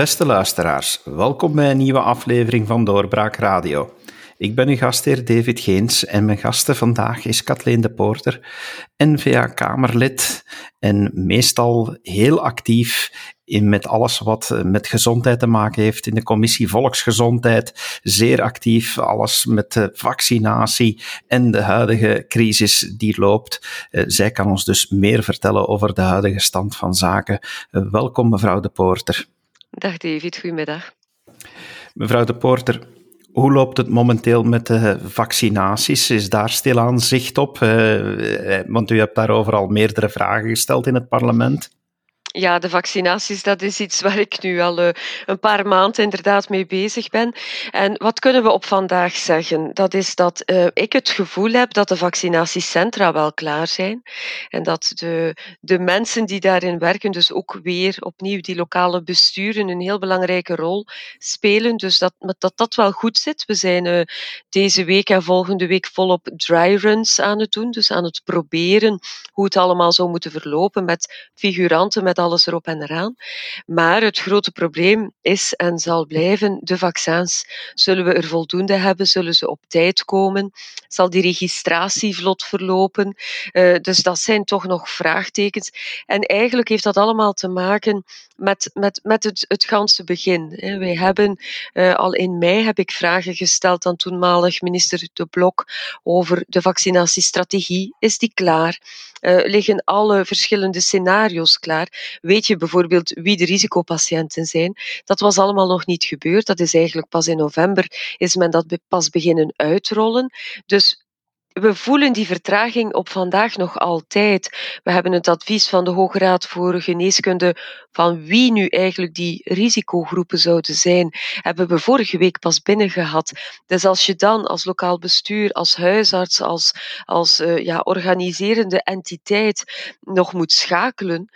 Beste luisteraars, welkom bij een nieuwe aflevering van Doorbraak Radio. Ik ben uw gastheer David Geens en mijn gasten vandaag is Kathleen de Poorter, N-VA-Kamerlid en meestal heel actief in met alles wat met gezondheid te maken heeft in de commissie Volksgezondheid. Zeer actief, alles met de vaccinatie en de huidige crisis die loopt. Eh, zij kan ons dus meer vertellen over de huidige stand van zaken. Eh, welkom mevrouw de Poorter. Dag David, goedemiddag. Mevrouw de Poorter, hoe loopt het momenteel met de vaccinaties? Is daar stilaan zicht op? Uh, want u hebt daarover al meerdere vragen gesteld in het parlement. Ja, de vaccinaties, dat is iets waar ik nu al uh, een paar maanden inderdaad mee bezig ben. En wat kunnen we op vandaag zeggen? Dat is dat uh, ik het gevoel heb dat de vaccinatiecentra wel klaar zijn. En dat de, de mensen die daarin werken, dus ook weer opnieuw die lokale besturen, een heel belangrijke rol spelen. Dus dat dat, dat wel goed zit. We zijn uh, deze week en volgende week volop dry runs aan het doen. Dus aan het proberen hoe het allemaal zou moeten verlopen met figuranten, met alles erop en eraan. Maar het grote probleem is en zal blijven de vaccins. Zullen we er voldoende hebben? Zullen ze op tijd komen? Zal die registratie vlot verlopen? Uh, dus dat zijn toch nog vraagtekens. En eigenlijk heeft dat allemaal te maken met, met, met het, het ganse begin. Wij hebben uh, al in mei heb ik vragen gesteld aan toenmalig minister De Blok over de vaccinatiestrategie. Is die klaar? Uh, liggen alle verschillende scenario's klaar? Weet je bijvoorbeeld wie de risicopatiënten zijn? Dat was allemaal nog niet gebeurd. Dat is eigenlijk pas in november is men dat pas beginnen uitrollen. Dus we voelen die vertraging op vandaag nog altijd. We hebben het advies van de Hoge Raad voor Geneeskunde van wie nu eigenlijk die risicogroepen zouden zijn, hebben we vorige week pas binnengehad. Dus als je dan als lokaal bestuur, als huisarts, als, als uh, ja, organiserende entiteit nog moet schakelen,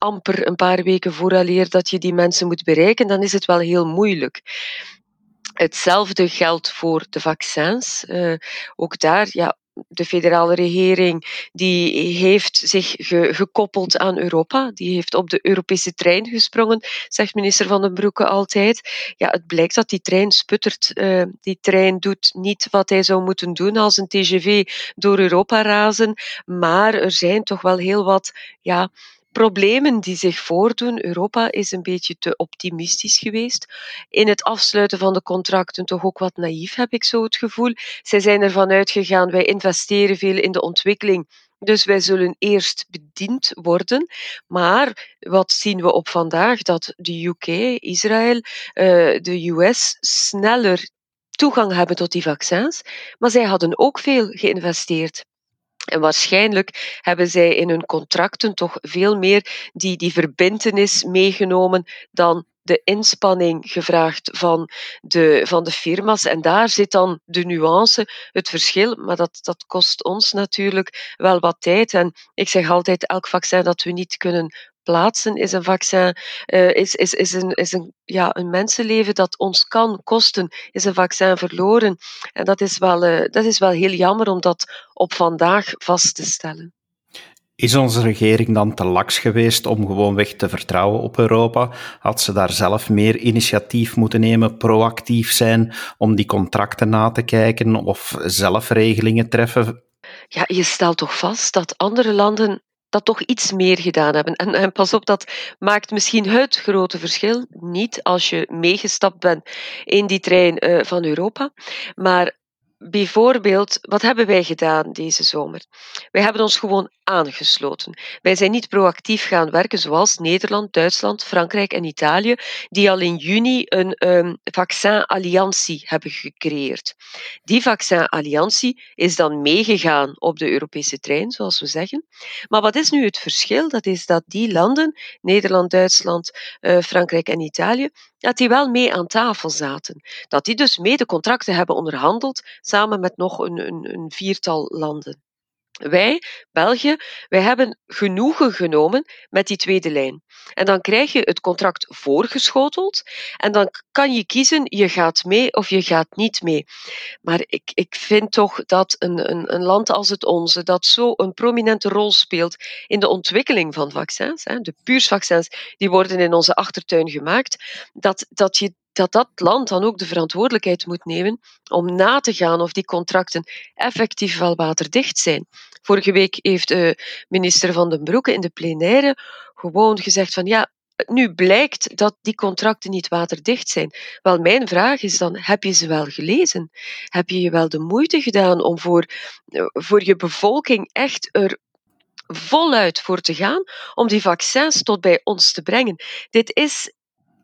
amper een paar weken vooraleer dat je die mensen moet bereiken, dan is het wel heel moeilijk. Hetzelfde geldt voor de vaccins. Uh, ook daar, ja, de federale regering die heeft zich ge gekoppeld aan Europa. Die heeft op de Europese trein gesprongen, zegt minister Van den Broeke altijd. Ja, het blijkt dat die trein sputtert. Uh, die trein doet niet wat hij zou moeten doen als een TGV door Europa razen. Maar er zijn toch wel heel wat ja, problemen die zich voordoen. Europa is een beetje te optimistisch geweest. In het afsluiten van de contracten toch ook wat naïef, heb ik zo het gevoel. Zij zijn ervan uitgegaan, wij investeren veel in de ontwikkeling. Dus wij zullen eerst bediend worden. Maar wat zien we op vandaag? Dat de UK, Israël, eh, de US sneller toegang hebben tot die vaccins. Maar zij hadden ook veel geïnvesteerd. En waarschijnlijk hebben zij in hun contracten toch veel meer die, die verbintenis meegenomen dan de inspanning gevraagd van de, van de firma's. En daar zit dan de nuance, het verschil. Maar dat, dat kost ons natuurlijk wel wat tijd. En ik zeg altijd, elk vaccin dat we niet kunnen plaatsen is een vaccin, uh, is, is, is, een, is een, ja, een mensenleven dat ons kan kosten, is een vaccin verloren. En dat is wel, uh, dat is wel heel jammer om dat op vandaag vast te stellen. Is onze regering dan te laks geweest om gewoonweg te vertrouwen op Europa? Had ze daar zelf meer initiatief moeten nemen, proactief zijn om die contracten na te kijken of zelf regelingen treffen? Ja, je stelt toch vast dat andere landen dat toch iets meer gedaan hebben. En, en, pas op, dat maakt misschien het grote verschil niet als je meegestapt bent in die trein uh, van Europa. Maar bijvoorbeeld, wat hebben wij gedaan deze zomer? Wij hebben ons gewoon aangesloten. Wij zijn niet proactief gaan werken zoals Nederland, Duitsland, Frankrijk en Italië, die al in juni een um, vaccinalliantie hebben gecreëerd. Die vaccinalliantie is dan meegegaan op de Europese trein, zoals we zeggen. Maar wat is nu het verschil? Dat is dat die landen, Nederland, Duitsland, uh, Frankrijk en Italië, dat die wel mee aan tafel zaten. Dat die dus mee de contracten hebben onderhandeld, samen met nog een, een, een viertal landen. Wij, België, wij hebben genoegen genomen met die tweede lijn. En dan krijg je het contract voorgeschoteld en dan kan je kiezen, je gaat mee of je gaat niet mee. Maar ik, ik vind toch dat een, een, een land als het onze, dat zo een prominente rol speelt in de ontwikkeling van vaccins, hè, de puursvaccins, die worden in onze achtertuin gemaakt, dat, dat je dat dat land dan ook de verantwoordelijkheid moet nemen om na te gaan of die contracten effectief wel waterdicht zijn. Vorige week heeft uh, minister Van den Broeke in de plenaire gewoon gezegd van ja, nu blijkt dat die contracten niet waterdicht zijn. Wel, mijn vraag is dan, heb je ze wel gelezen? Heb je je wel de moeite gedaan om voor, eh, voor je bevolking echt er voluit voor te gaan om die vaccins tot bij ons te brengen? Dit is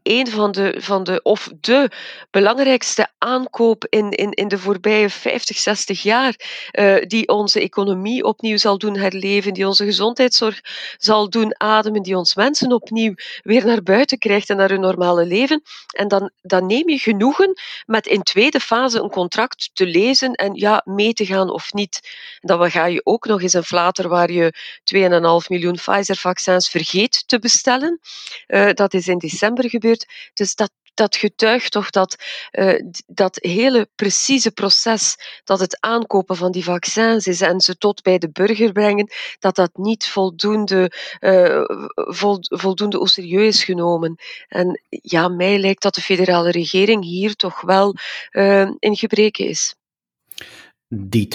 een van de, van de of de belangrijkste aankoop in, in, in de voorbije 50, 60 jaar, uh, die onze economie opnieuw zal doen herleven, die onze gezondheidszorg zal doen ademen, die ons mensen opnieuw weer naar buiten krijgt en naar hun normale leven. En dan, dan neem je genoegen met in tweede fase een contract te lezen en ja, mee te gaan of niet. Dan ga je ook nog eens een flater waar je 2,5 miljoen Pfizer-vaccins vergeet te bestellen. Uh, dat is in december gebeurd. Dus dat, dat getuigt toch dat uh, dat hele precieze proces dat het aankopen van die vaccins is en ze tot bij de burger brengen, dat dat niet voldoende, uh, vol, voldoende serieus is genomen. En ja, mij lijkt dat de federale regering hier toch wel uh, in gebreken is die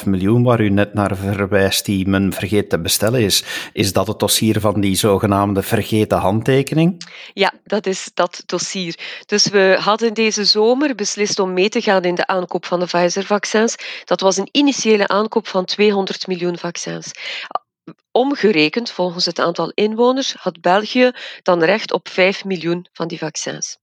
2,5 miljoen waar u net naar verwijst, die men vergeet te bestellen, is, is dat het dossier van die zogenaamde vergeten handtekening? Ja, dat is dat dossier. Dus we hadden deze zomer beslist om mee te gaan in de aankoop van de Pfizer-vaccins. Dat was een initiële aankoop van 200 miljoen vaccins. Omgerekend, volgens het aantal inwoners, had België dan recht op 5 miljoen van die vaccins.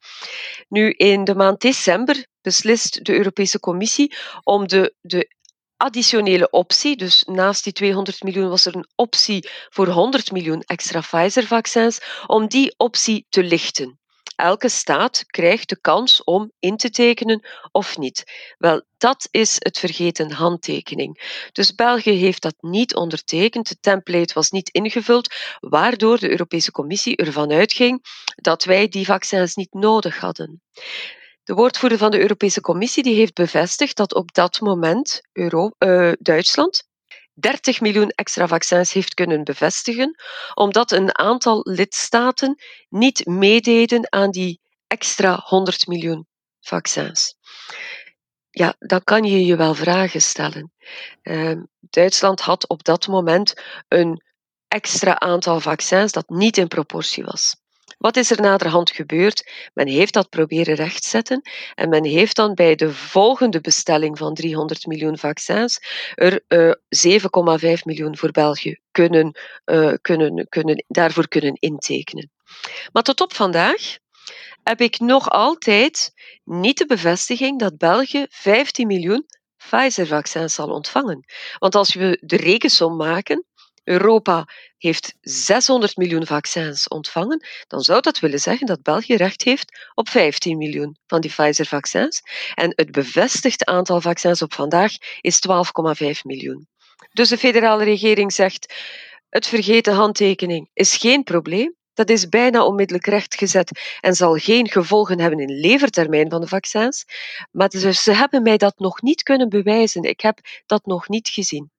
Nu, in de maand december beslist de Europese Commissie om de, de additionele optie, dus naast die 200 miljoen was er een optie voor 100 miljoen extra Pfizer-vaccins, om die optie te lichten. Elke staat krijgt de kans om in te tekenen of niet. Wel, dat is het vergeten handtekening. Dus België heeft dat niet ondertekend, de template was niet ingevuld, waardoor de Europese Commissie ervan uitging dat wij die vaccins niet nodig hadden. De woordvoerder van de Europese Commissie die heeft bevestigd dat op dat moment Euro, uh, Duitsland 30 miljoen extra vaccins heeft kunnen bevestigen, omdat een aantal lidstaten niet meededen aan die extra 100 miljoen vaccins. Ja, dan kan je je wel vragen stellen. Uh, Duitsland had op dat moment een extra aantal vaccins dat niet in proportie was. Wat is er naderhand gebeurd? Men heeft dat proberen rechtzetten en men heeft dan bij de volgende bestelling van 300 miljoen vaccins er uh, eh, 7,5 miljoen voor België kunnen, uh, kunnen, kunnen, daarvoor kunnen intekenen. Maar tot op vandaag heb ik nog altijd niet de bevestiging dat België 15 miljoen Pfizer-vaccins zal ontvangen. Want als we de rekensom maken, Europa heeft 600 miljoen vaccins ontvangen, dan zou dat willen zeggen dat België recht heeft op 15 miljoen van die Pfizer-vaccins. En het bevestigde aantal vaccins op vandaag is 12,5 miljoen. Dus de federale regering zegt: het vergeten handtekening is geen probleem. Dat is bijna onmiddellijk rechtgezet en zal geen gevolgen hebben in levertermijn van de vaccins. Maar ze hebben mij dat nog niet kunnen bewijzen. Ik heb dat nog niet gezien.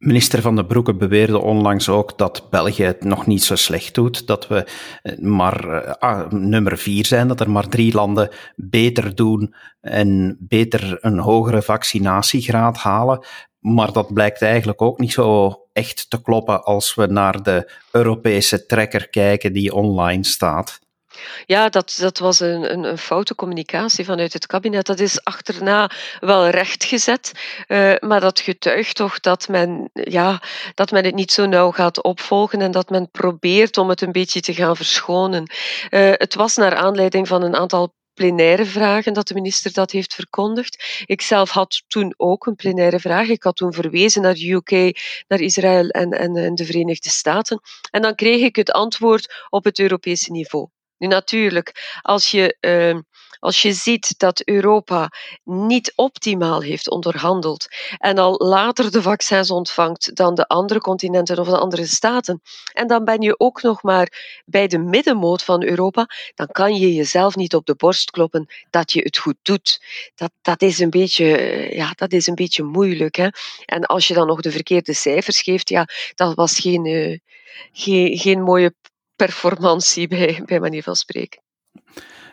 Minister Van den Broeke beweerde onlangs ook dat België het nog niet zo slecht doet, dat we eh, maar eh, ah, nummer vier zijn, dat er maar drie landen beter doen en beter een hogere vaccinatiegraad halen. Maar dat blijkt eigenlijk ook niet zo echt te kloppen als we naar de Europese trekker kijken die online staat. Ja, dat, dat was een, een, een, foute communicatie vanuit het kabinet. Dat is achterna wel rechtgezet, uh, maar dat getuigt toch dat men, ja, dat men het niet zo nauw gaat opvolgen en dat men probeert om het een beetje te gaan verschonen. Uh, het was naar aanleiding van een aantal plenaire vragen dat de minister dat heeft verkondigd. Ik zelf had toen ook een plenaire vraag. Ik had toen verwezen naar de UK, naar Israël en, en de Verenigde Staten. En dan kreeg ik het antwoord op het Europese niveau. Nu natuurlijk, als je uh, Als je ziet dat Europa niet optimaal heeft onderhandeld en al later de vaccins ontvangt dan de andere continenten of de andere staten, en dan ben je ook nog maar bij de middenmoot van Europa, dan kan je jezelf niet op de borst kloppen dat je het goed doet. Dat, dat, is, een beetje, ja, dat is een beetje moeilijk. Hè? En als je dan nog de verkeerde cijfers geeft, ja, dat was geen, uh, geen, geen mooie performantie bij, bij manier van spreken.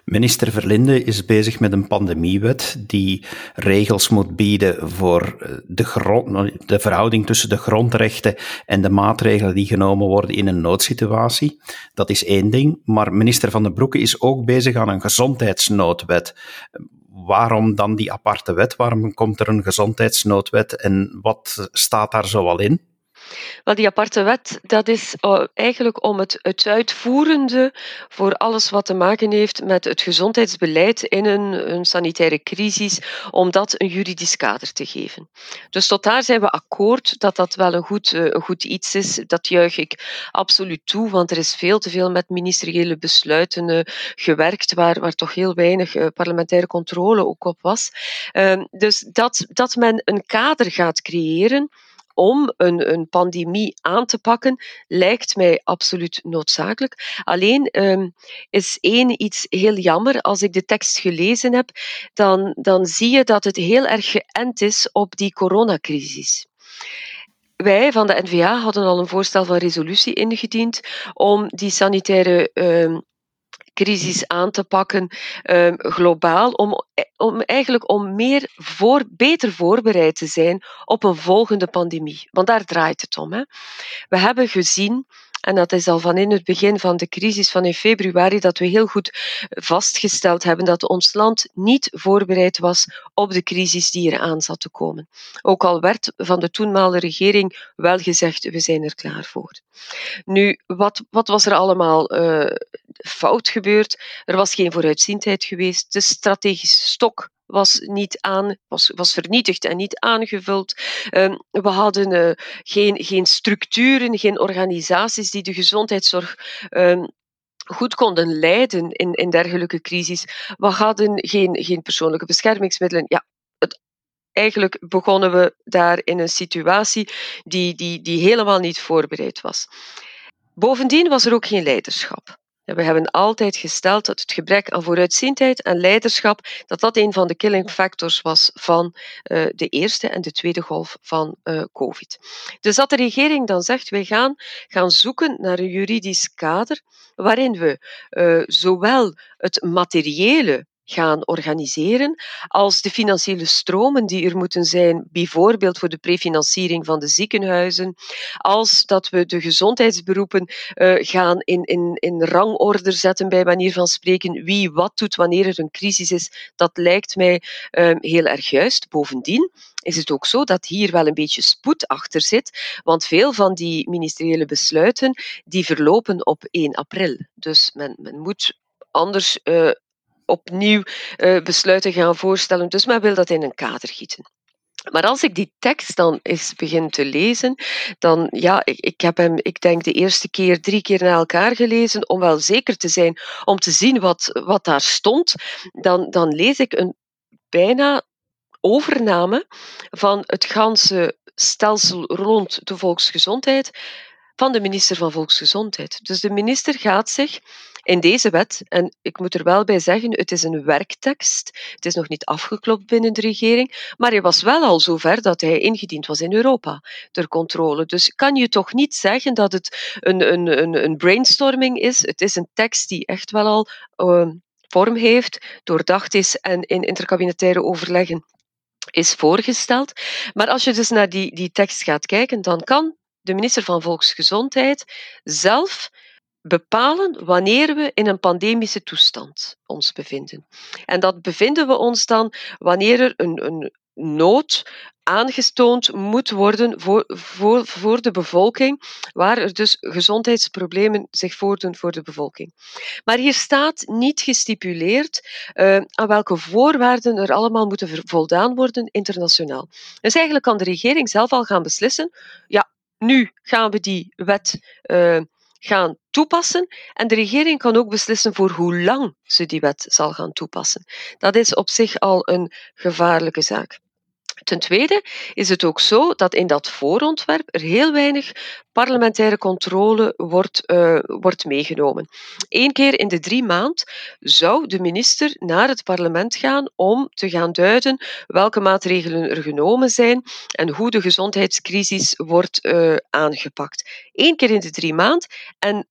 Minister Verlinde is bezig met een pandemiewet die regels moet bieden voor eh, de, grond, de verhouding tussen de grondrechten en de maatregelen die genomen worden in een noodsituatie. Dat is één ding. Maar minister Van den Broeke is ook bezig aan een gezondheidsnoodwet. Waarom dan die aparte wet? Waarom komt er een gezondheidsnoodwet en wat staat daar zoal in? Wel, die aparte wet, dat is uh, eigenlijk om het, uitvoerende voor alles wat te maken heeft met het gezondheidsbeleid in een, een sanitaire crisis, om dat een juridisch kader te geven. Dus tot daar zijn we akkoord dat dat wel een goed, een goed iets is. Dat juich ik absoluut toe, want er is veel te veel met ministeriële besluiten uh, gewerkt, waar, waar toch heel weinig uh, parlementaire controle ook op was. Uh, dus dat, dat men een kader gaat creëren om een, een pandemie aan te pakken, lijkt mij absoluut noodzakelijk. Alleen um, is één iets heel jammer. Als ik de tekst gelezen heb, dan, dan zie je dat het heel erg geënt is op die coronacrisis. Wij van de NVA hadden al een voorstel van resolutie ingediend om die sanitaire um, crisis aan te pakken um, globaal, om, om eigenlijk om meer voor, beter voorbereid te zijn op een volgende pandemie. Want daar draait het om. Hè. We hebben gezien en dat is al van in het begin van de crisis van in februari dat we heel goed vastgesteld hebben dat ons land niet voorbereid was op de crisis die eraan zat te komen. Ook al werd van de toenmalige regering wel gezegd, we zijn er klaar voor. Nu, wat, wat was er allemaal uh, fout gebeurd? Er was geen vooruitziendheid geweest. De strategische stok was, niet aan, was, was vernietigd en niet aangevuld. Um, we hadden uh, geen, geen structuren, geen organisaties die de gezondheidszorg um, goed konden leiden in, in dergelijke crisis. We hadden geen, geen persoonlijke beschermingsmiddelen. Ja, het, eigenlijk begonnen we daar in een situatie die, die, die helemaal niet voorbereid was. Bovendien was er ook geen leiderschap. We hebben altijd gesteld dat het gebrek aan vooruitziendheid en leiderschap dat dat een van de killing factors was van uh, de eerste en de tweede golf van uh, COVID. Dus dat de regering dan zegt, wij gaan, gaan zoeken naar een juridisch kader waarin we uh, zowel het materiële gaan organiseren, als de financiële stromen die er moeten zijn, bijvoorbeeld voor de prefinanciering van de ziekenhuizen, als dat we de gezondheidsberoepen uh, gaan in, in, in rangorde zetten, bij manier van spreken, wie wat doet wanneer er een crisis is, dat lijkt mij uh, heel erg juist. Bovendien is het ook zo dat hier wel een beetje spoed achter zit, want veel van die ministeriële besluiten die verlopen op 1 april. Dus men, men moet anders uh, opnieuw uh, besluiten gaan voorstellen. Dus men wil dat in een kader gieten. Maar als ik die tekst dan eens begin te lezen, dan ja, ik, ik heb hem, ik denk de eerste keer drie keer na elkaar gelezen om wel zeker te zijn, om te zien wat, wat daar stond. Dan, dan lees ik een bijna overname van het ganse stelsel rond de volksgezondheid van de minister van Volksgezondheid. Dus de minister gaat zich in deze wet, en ik moet er wel bij zeggen, het is een werktekst, het is nog niet afgeklopt binnen de regering, maar hij was wel al zover dat hij ingediend was in Europa ter controle. Dus kan je toch niet zeggen dat het een, een, een, een brainstorming is. Het is een tekst die echt wel al uh, vorm heeft, doordacht is en in interkabinetaire overleggen is voorgesteld. Maar als je dus naar die, die tekst gaat kijken, dan kan de minister van Volksgezondheid zelf bepalen wanneer we in een pandemische toestand ons bevinden. En dat bevinden we ons dan wanneer er een, een nood aangetoond moet worden voor, voor, voor de bevolking, waar er dus gezondheidsproblemen zich voordoen voor de bevolking. Maar hier staat niet gestipuleerd uh, aan welke voorwaarden er allemaal moeten voldaan worden internationaal. Dus eigenlijk kan de regering zelf al gaan beslissen, ja, nu gaan we die wet uh, gaan toepassen en de regering kan ook beslissen voor hoe lang ze die wet zal gaan toepassen. Dat is op zich al een gevaarlijke zaak. Ten tweede is het ook zo dat in dat voorontwerp er heel weinig parlementaire controle wordt, uh, wordt meegenomen. Eén keer in de drie maand zou de minister naar het parlement gaan om te gaan duiden welke maatregelen er genomen zijn en hoe de gezondheidscrisis wordt uh, aangepakt. Eén keer in de drie maand en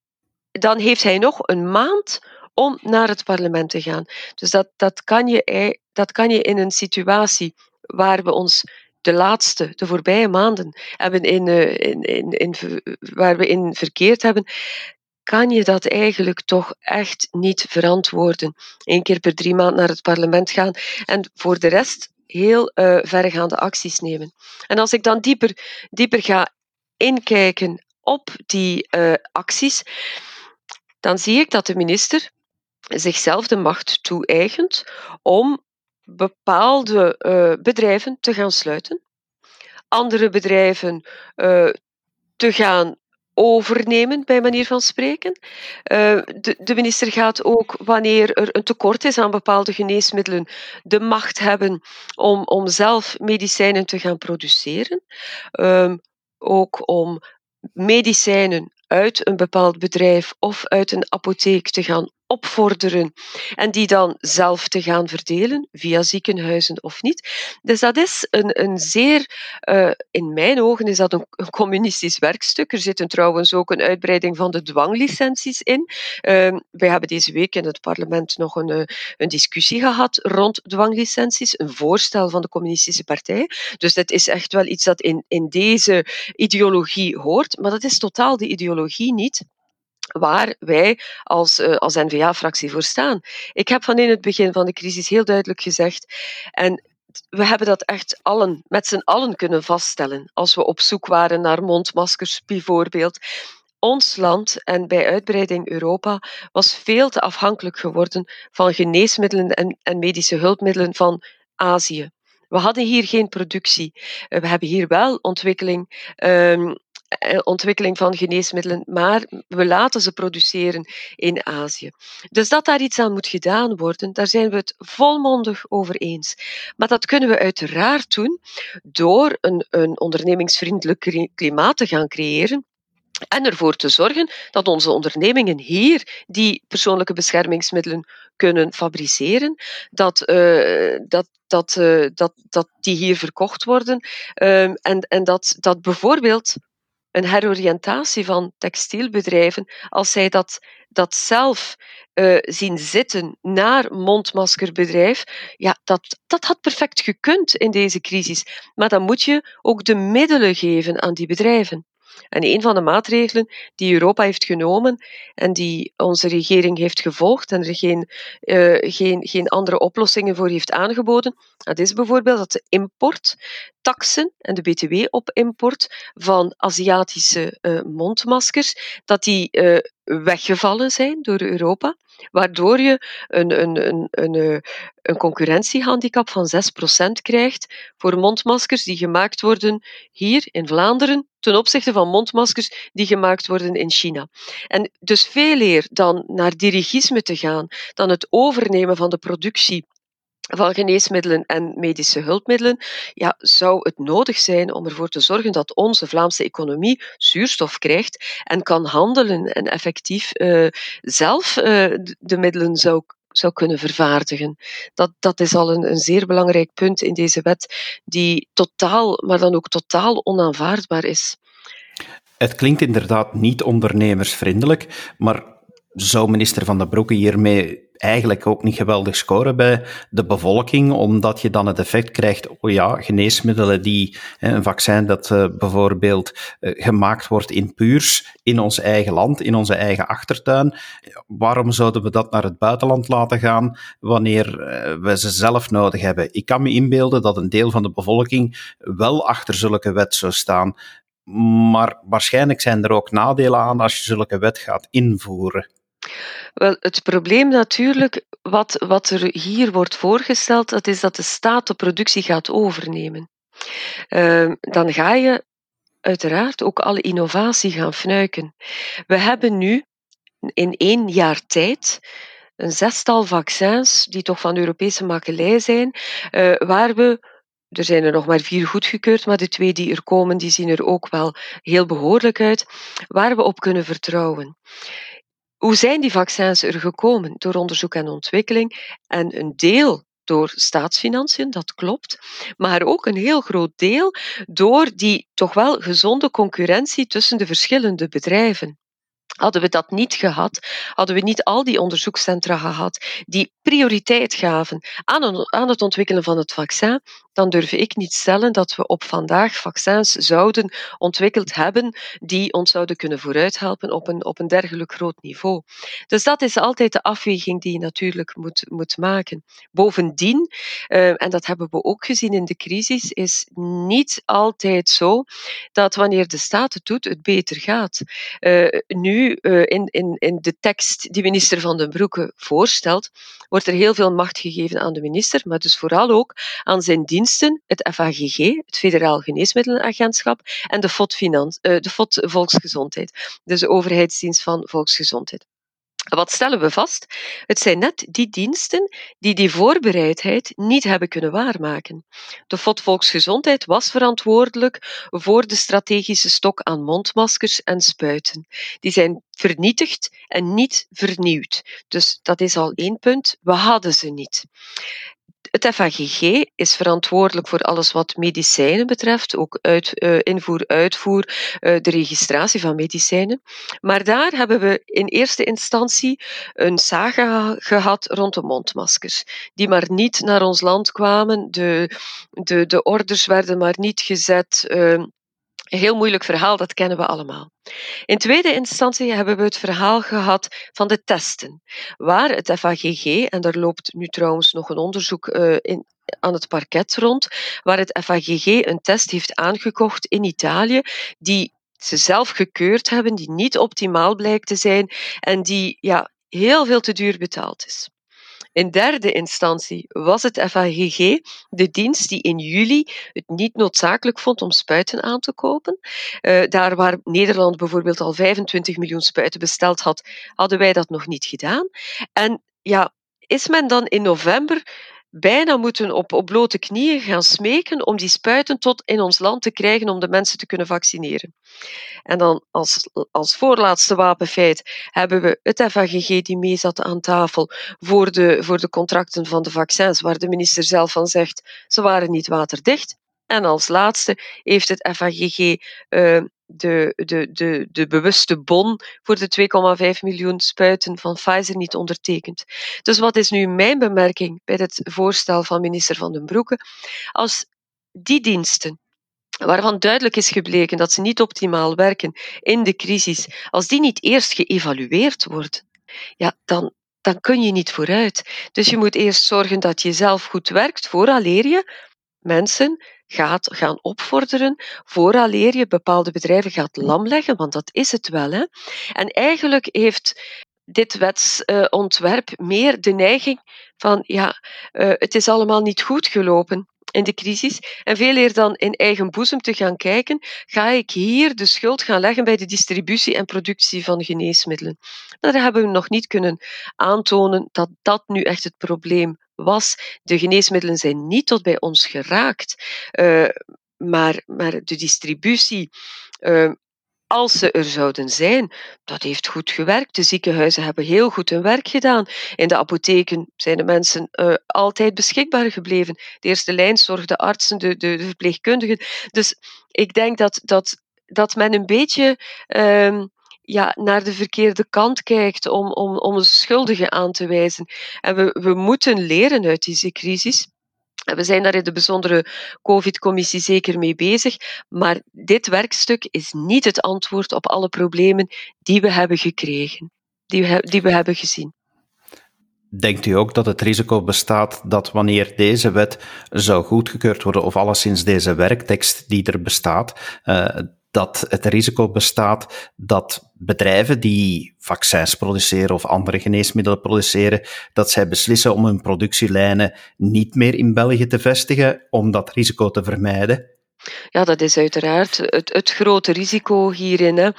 dan heeft hij nog een maand om naar het parlement te gaan. Dus dat, dat, kan, je, dat kan je in een situatie waar we ons de laatste, de voorbije maanden hebben in, eh, in, in, in, waar we in verkeerd hebben, kan je dat eigenlijk toch echt niet verantwoorden. Eén keer per drie maanden naar het parlement gaan en voor de rest heel uh, verregaande acties nemen. En als ik dan dieper, dieper ga inkijken op die uh, acties, dan zie ik dat de minister zichzelf de macht toe-eigent om bepaalde uh, bedrijven te gaan sluiten, andere bedrijven uh, te gaan overnemen, bij manier van spreken. Uh, de, de, minister gaat ook, wanneer er een tekort is aan bepaalde geneesmiddelen, de macht hebben om, om zelf medicijnen te gaan produceren. Um, ook om medicijnen uit een bepaald bedrijf of uit een apotheek te gaan opvorderen en die dan zelf te gaan verdelen, via ziekenhuizen of niet. Dus dat is een, een zeer, uh, in mijn ogen is dat een, communistisch werkstuk. Er zit trouwens ook een uitbreiding van de dwanglicenties in. Uh, wij hebben deze week in het parlement nog een, uh, een discussie gehad rond dwanglicenties, een voorstel van de communistische partij. Dus dat is echt wel iets dat in, in deze ideologie hoort, maar dat is totaal de ideologie niet waar wij als, uh, als N-VA-fractie voor staan. Ik heb van in het begin van de crisis heel duidelijk gezegd, en we hebben dat echt allen, met z'n allen kunnen vaststellen, als we op zoek waren naar mondmaskers bijvoorbeeld. Ons land en bij uitbreiding Europa was veel te afhankelijk geworden van geneesmiddelen en, en medische hulpmiddelen van Azië. We hadden hier geen productie. We hebben hier wel ontwikkeling um, eh, ontwikkeling van geneesmiddelen, maar we laten ze produceren in Azië. Dus dat daar iets aan moet gedaan worden, daar zijn we het volmondig over eens. Maar dat kunnen we uiteraard doen door een, een ondernemingsvriendelijk klimaat te gaan creëren en ervoor te zorgen dat onze ondernemingen hier die persoonlijke beschermingsmiddelen kunnen fabriceren, dat, uh, dat, dat, dat, dat die hier verkocht worden uh, en, en dat, dat bijvoorbeeld een heroriëntatie van textielbedrijven, als zij dat, dat zelf uh, zien zitten naar mondmaskerbedrijf, ja, dat, dat had perfect gekund in deze crisis. Maar dan moet je ook de middelen geven aan die bedrijven. En een van de maatregelen die Europa heeft genomen en die onze regering heeft gevolgd en er geen, uh, geen, geen andere oplossingen voor heeft aangeboden, dat is bijvoorbeeld dat de importtaxen en de btw op import van Aziatische uh, mondmaskers, dat die uh, weggevallen zijn door Europa, waardoor je een, een, een, een, een concurrentiehandicap van 6% krijgt voor mondmaskers die gemaakt worden hier in Vlaanderen ten opzichte van mondmaskers die gemaakt worden in China. En dus veel eer dan naar dirigisme te gaan, dan het overnemen van de productie van geneesmiddelen en medische hulpmiddelen, ja, zou het nodig zijn om ervoor te zorgen dat onze Vlaamse economie zuurstof krijgt en kan handelen en effectief uh, zelf uh, de middelen zou zou kunnen vervaardigen. Dat, dat is al een, een zeer belangrijk punt in deze wet, die totaal, maar dan ook totaal onaanvaardbaar is. Het klinkt inderdaad niet ondernemersvriendelijk, maar zou minister Van den Broeke hiermee eigenlijk ook niet geweldig scoren bij de bevolking, omdat je dan het effect krijgt, oh ja, geneesmiddelen die, een vaccin dat uh, bijvoorbeeld uh, gemaakt wordt in puurs, in ons eigen land, in onze eigen achtertuin, waarom zouden we dat naar het buitenland laten gaan wanneer uh, we ze zelf nodig hebben? Ik kan me inbeelden dat een deel van de bevolking wel achter zulke wet zou staan, maar waarschijnlijk zijn er ook nadelen aan als je zulke wet gaat invoeren. Wel, het probleem natuurlijk, wat, wat er hier wordt voorgesteld, dat is dat de staat de productie gaat overnemen. Uh, dan ga je uiteraard ook alle innovatie gaan fnuiken. We hebben nu in één jaar tijd een zestal vaccins die toch van Europese makelij zijn, uh, waar we er zijn er nog maar vier goedgekeurd, maar de twee die er komen, die zien er ook wel heel behoorlijk uit, waar we op kunnen vertrouwen. Hoe zijn die vaccins er gekomen? Door onderzoek en ontwikkeling en een deel door staatsfinanciën, dat klopt, maar ook een heel groot deel door die toch wel gezonde concurrentie tussen de verschillende bedrijven. Hadden we dat niet gehad, hadden we niet al die onderzoekscentra gehad die prioriteit gaven aan, aan het ontwikkelen van het vaccin, dan durf ik niet stellen dat we op vandaag vaccins zouden ontwikkeld hebben die ons zouden kunnen vooruithelpen op een, op een dergelijk groot niveau. Dus dat is altijd de afweging die je natuurlijk moet, moet maken. Bovendien, uh, en dat hebben we ook gezien in de crisis, is niet altijd zo dat wanneer de staat het doet, het beter gaat. Uh, nu, uh, in, in, in de tekst die minister Van den Broeke voorstelt, wordt er heel veel macht gegeven aan de minister, maar dus vooral ook aan zijn dienst het FAGG, het Federaal Geneesmiddelenagentschap, en de FOD, Finans, uh, de FOD Volksgezondheid, dus de overheidsdienst van Volksgezondheid. Wat stellen we vast? Het zijn net die diensten die die voorbereidheid niet hebben kunnen waarmaken. De FOD Volksgezondheid was verantwoordelijk voor de strategische stok aan mondmaskers en spuiten. Die zijn vernietigd en niet vernieuwd. Dus dat is al één punt. We hadden ze niet. Het FAGG is verantwoordelijk voor alles wat medicijnen betreft, ook uit, uh, invoer, uitvoer, uh, de registratie van medicijnen. Maar daar hebben we in eerste instantie een saga gehad rond de mondmaskers, die maar niet naar ons land kwamen. De, de, de orders werden maar niet gezet. Uh, een heel moeilijk verhaal, dat kennen we allemaal. In tweede instantie hebben we het verhaal gehad van de testen, waar het FAGG, en daar loopt nu trouwens nog een onderzoek uh, in, aan het parket rond, waar het FAGG een test heeft aangekocht in Italië, die ze zelf gekeurd hebben, die niet optimaal blijkt te zijn en die ja, heel veel te duur betaald is. In derde instantie was het FAGG de dienst die in juli het niet noodzakelijk vond om spuiten aan te kopen. Uh, daar waar Nederland bijvoorbeeld al 25 miljoen spuiten besteld had, hadden wij dat nog niet gedaan. En ja, is men dan in november bijna moeten op, op blote knieën gaan smeken om die spuiten tot in ons land te krijgen om de mensen te kunnen vaccineren. En dan als, als voorlaatste wapenfeit hebben we het FAGG die mee zat aan tafel voor de, voor de contracten van de vaccins, waar de minister zelf van zegt ze waren niet waterdicht. En als laatste heeft het FAGG uh, de, de, de, de bewuste bon voor de 2,5 miljoen spuiten van Pfizer niet ondertekend. Dus wat is nu mijn bemerking bij het voorstel van minister Van den Broeke? Als die diensten waarvan duidelijk is gebleken dat ze niet optimaal werken in de crisis, als die niet eerst geëvalueerd worden, ja, dan, dan kun je niet vooruit. Dus je moet eerst zorgen dat je zelf goed werkt, vooraleer je mensen gaat gaan opvorderen vooraleer je bepaalde bedrijven gaat lamleggen, want dat is het wel. Hè? En eigenlijk heeft dit wetsontwerp meer de neiging van ja, uh, het is allemaal niet goed gelopen in de crisis. En veel eer dan in eigen boezem te gaan kijken, ga ik hier de schuld gaan leggen bij de distributie en productie van geneesmiddelen. Daar hebben we nog niet kunnen aantonen dat dat nu echt het probleem was. De geneesmiddelen zijn niet tot bij ons geraakt, uh, maar, maar de distributie. Uh, als ze er zouden zijn, dat heeft goed gewerkt. De ziekenhuizen hebben heel goed hun werk gedaan. In de apotheken zijn de mensen uh, altijd beschikbaar gebleven. De eerste lijn zorgden artsen, de, de, de, verpleegkundigen. Dus ik denk dat, dat, dat men een beetje uh, ja, naar de verkeerde kant kijkt om, om, om een schuldige aan te wijzen. En we, we moeten leren uit deze crisis. We zijn daar in de bijzondere COVID-commissie zeker mee bezig, maar dit werkstuk is niet het antwoord op alle problemen die we hebben gekregen, die we, die we hebben gezien. Denkt u ook dat het risico bestaat dat wanneer deze wet zou goedgekeurd worden, of alleszins deze werktekst die er bestaat, uh, dat het risico bestaat dat bedrijven die vaccins produceren of andere geneesmiddelen produceren, dat zij beslissen om hun productielijnen niet meer in België te vestigen om dat risico te vermijden? Ja, dat is uiteraard het, het grote risico hierin. Hè.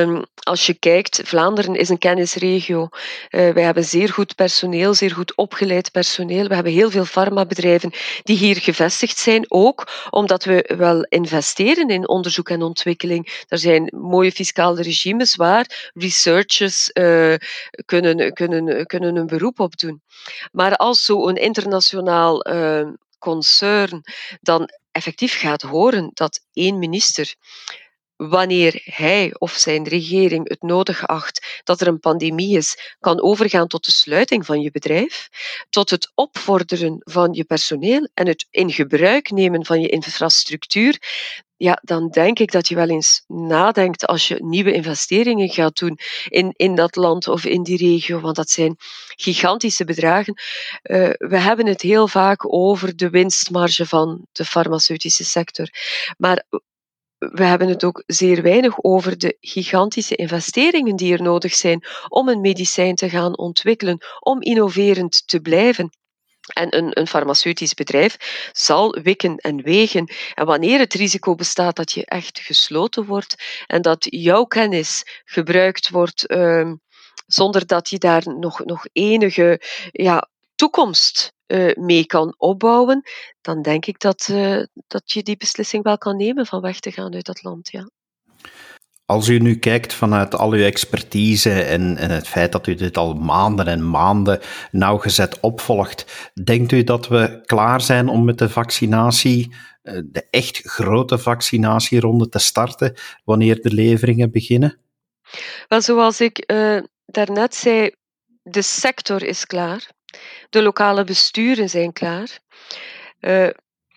Um, als je kijkt, Vlaanderen is een kennisregio. Uh, wij hebben zeer goed personeel, zeer goed opgeleid personeel. We hebben heel veel farmabedrijven die hier gevestigd zijn, ook omdat we wel investeren in onderzoek en ontwikkeling. Er zijn mooie fiscale regimes waar researchers uh, kunnen, kunnen, kunnen een beroep op doen. Maar als zo'n internationaal uh, concern dan effectief gaat horen dat één minister wanneer hij of zijn regering het nodig acht dat er een pandemie is, kan overgaan tot de sluiting van je bedrijf, tot het opvorderen van je personeel en het in gebruik nemen van je infrastructuur, ja, dan denk ik dat je wel eens nadenkt als je nieuwe investeringen gaat doen in, in dat land of in die regio, want dat zijn gigantische bedragen. Uh, we hebben het heel vaak over de winstmarge van de farmaceutische sector. Maar we hebben het ook zeer weinig over de gigantische investeringen die er nodig zijn om een medicijn te gaan ontwikkelen, om innoverend te blijven. En een, een, farmaceutisch bedrijf zal wikken en wegen. En wanneer het risico bestaat dat je echt gesloten wordt en dat jouw kennis gebruikt wordt um, zonder dat je daar nog, nog enige ja, toekomst uh, mee kan opbouwen, dan denk ik dat, uh, dat je die beslissing wel kan nemen van weg te gaan uit dat land. Ja. Als u nu kijkt vanuit al uw expertise en, en, het feit dat u dit al maanden en maanden nauwgezet opvolgt, denkt u dat we klaar zijn om met de vaccinatie, eh, de echt grote vaccinatieronde te starten, wanneer de leveringen beginnen? Wel, zoals ik uh, daarnet zei, de sector is klaar. De lokale besturen zijn klaar. Uh,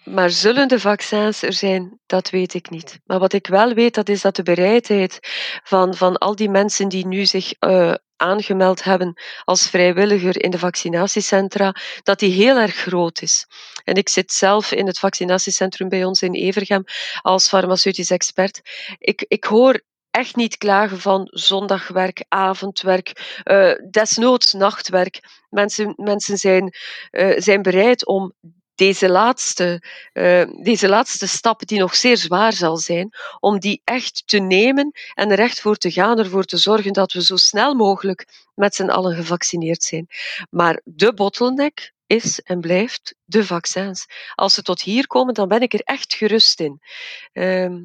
maar zullen de vaccins er zijn? Dat weet ik niet. Maar wat ik wel weet, dat is dat de bereidheid van, van al die mensen die nu zich uh, aangemeld hebben als vrijwilliger in de vaccinatiecentra, dat die heel erg groot is. En ik zit zelf in het vaccinatiecentrum bij ons in Evergem als farmaceutisch expert. Ik, ik hoor echt niet klagen van zondagwerk, avondwerk, uh, desnoods nachtwerk. Mensen, mensen zijn, uh, zijn bereid om deze laatste, uh, deze laatste stap, die nog zeer zwaar zal zijn, om die echt te nemen en er echt voor te gaan, ervoor te zorgen dat we zo snel mogelijk met z'n allen gevaccineerd zijn. Maar de bottleneck is en blijft de vaccins. Als ze tot hier komen, dan ben ik er echt gerust in. Uh,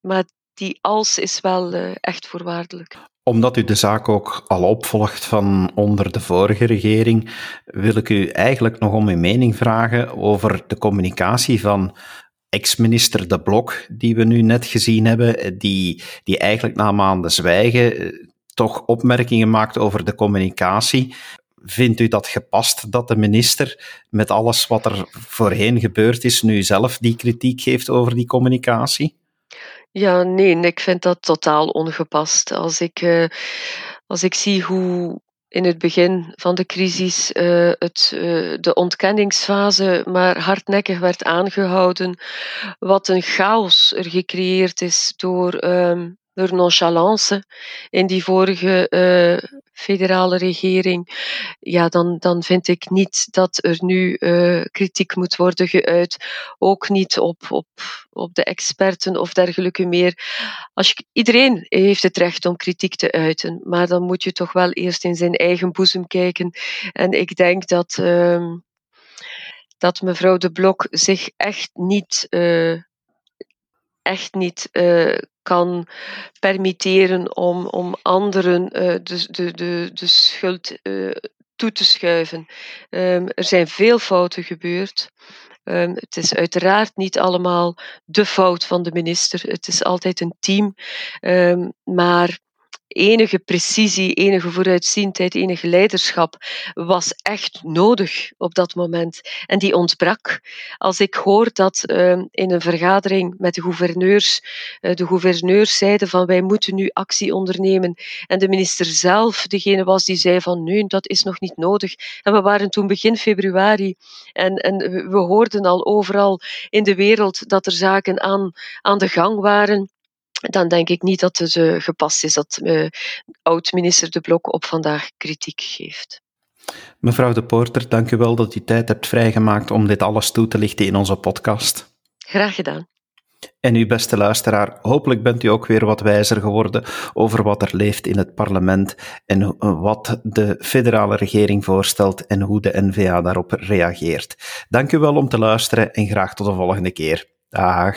maar die als is wel uh, echt voorwaardelijk. Omdat u de zaak ook al opvolgt van onder de vorige regering, wil ik u eigenlijk nog om uw mening vragen over de communicatie van ex-minister De Blok, die we nu net gezien hebben, die, die eigenlijk na maanden zwijgen eh, toch opmerkingen maakt over de communicatie. Vindt u dat gepast dat de minister met alles wat er voorheen gebeurd is, nu zelf die kritiek geeft over die communicatie? Ja, nee, ik vind dat totaal ongepast. Als ik, uh, als ik zie hoe in het begin van de crisis uh, het, uh, de ontkenningsfase maar hardnekkig werd aangehouden, wat een chaos er gecreëerd is door um, door nonchalance in die vorige uh, federale regering, ja, dan, dan vind ik niet dat er nu uh, kritiek moet worden geuit. Ook niet op, op, op de experten of dergelijke meer. Als iedereen heeft het recht om kritiek te uiten, maar dan moet je toch wel eerst in zijn eigen boezem kijken. En ik denk dat, uh, dat mevrouw De Blok zich echt niet. Uh, echt niet uh, kan permitteren om, om anderen uh, de, de, de, de schuld uh, toe te schuiven. Um, er zijn veel fouten gebeurd. Um, het is uiteraard niet allemaal de fout van de minister. Het is altijd een team. Um, maar enige precisie, enige vooruitziendheid, enige leiderschap was echt nodig op dat moment. En die ontbrak. Als ik hoor dat uh, in een vergadering met de gouverneurs, uh, de gouverneurs zeiden van wij moeten nu actie ondernemen. En de minister zelf degene was die zei van nu, dat is nog niet nodig. En we waren toen begin februari en, en we hoorden al overal in de wereld dat er zaken aan, aan de gang waren dan denk ik niet dat het uh, gepast is dat uh, oud-minister De Blok op vandaag kritiek geeft. Mevrouw De Poorter, dank u wel dat u tijd hebt vrijgemaakt om dit alles toe te lichten in onze podcast. Graag gedaan. En u, beste luisteraar, hopelijk bent u ook weer wat wijzer geworden over wat er leeft in het parlement en wat de federale regering voorstelt en hoe de NVA daarop reageert. Dank u wel om te luisteren en graag tot de volgende keer. Dag.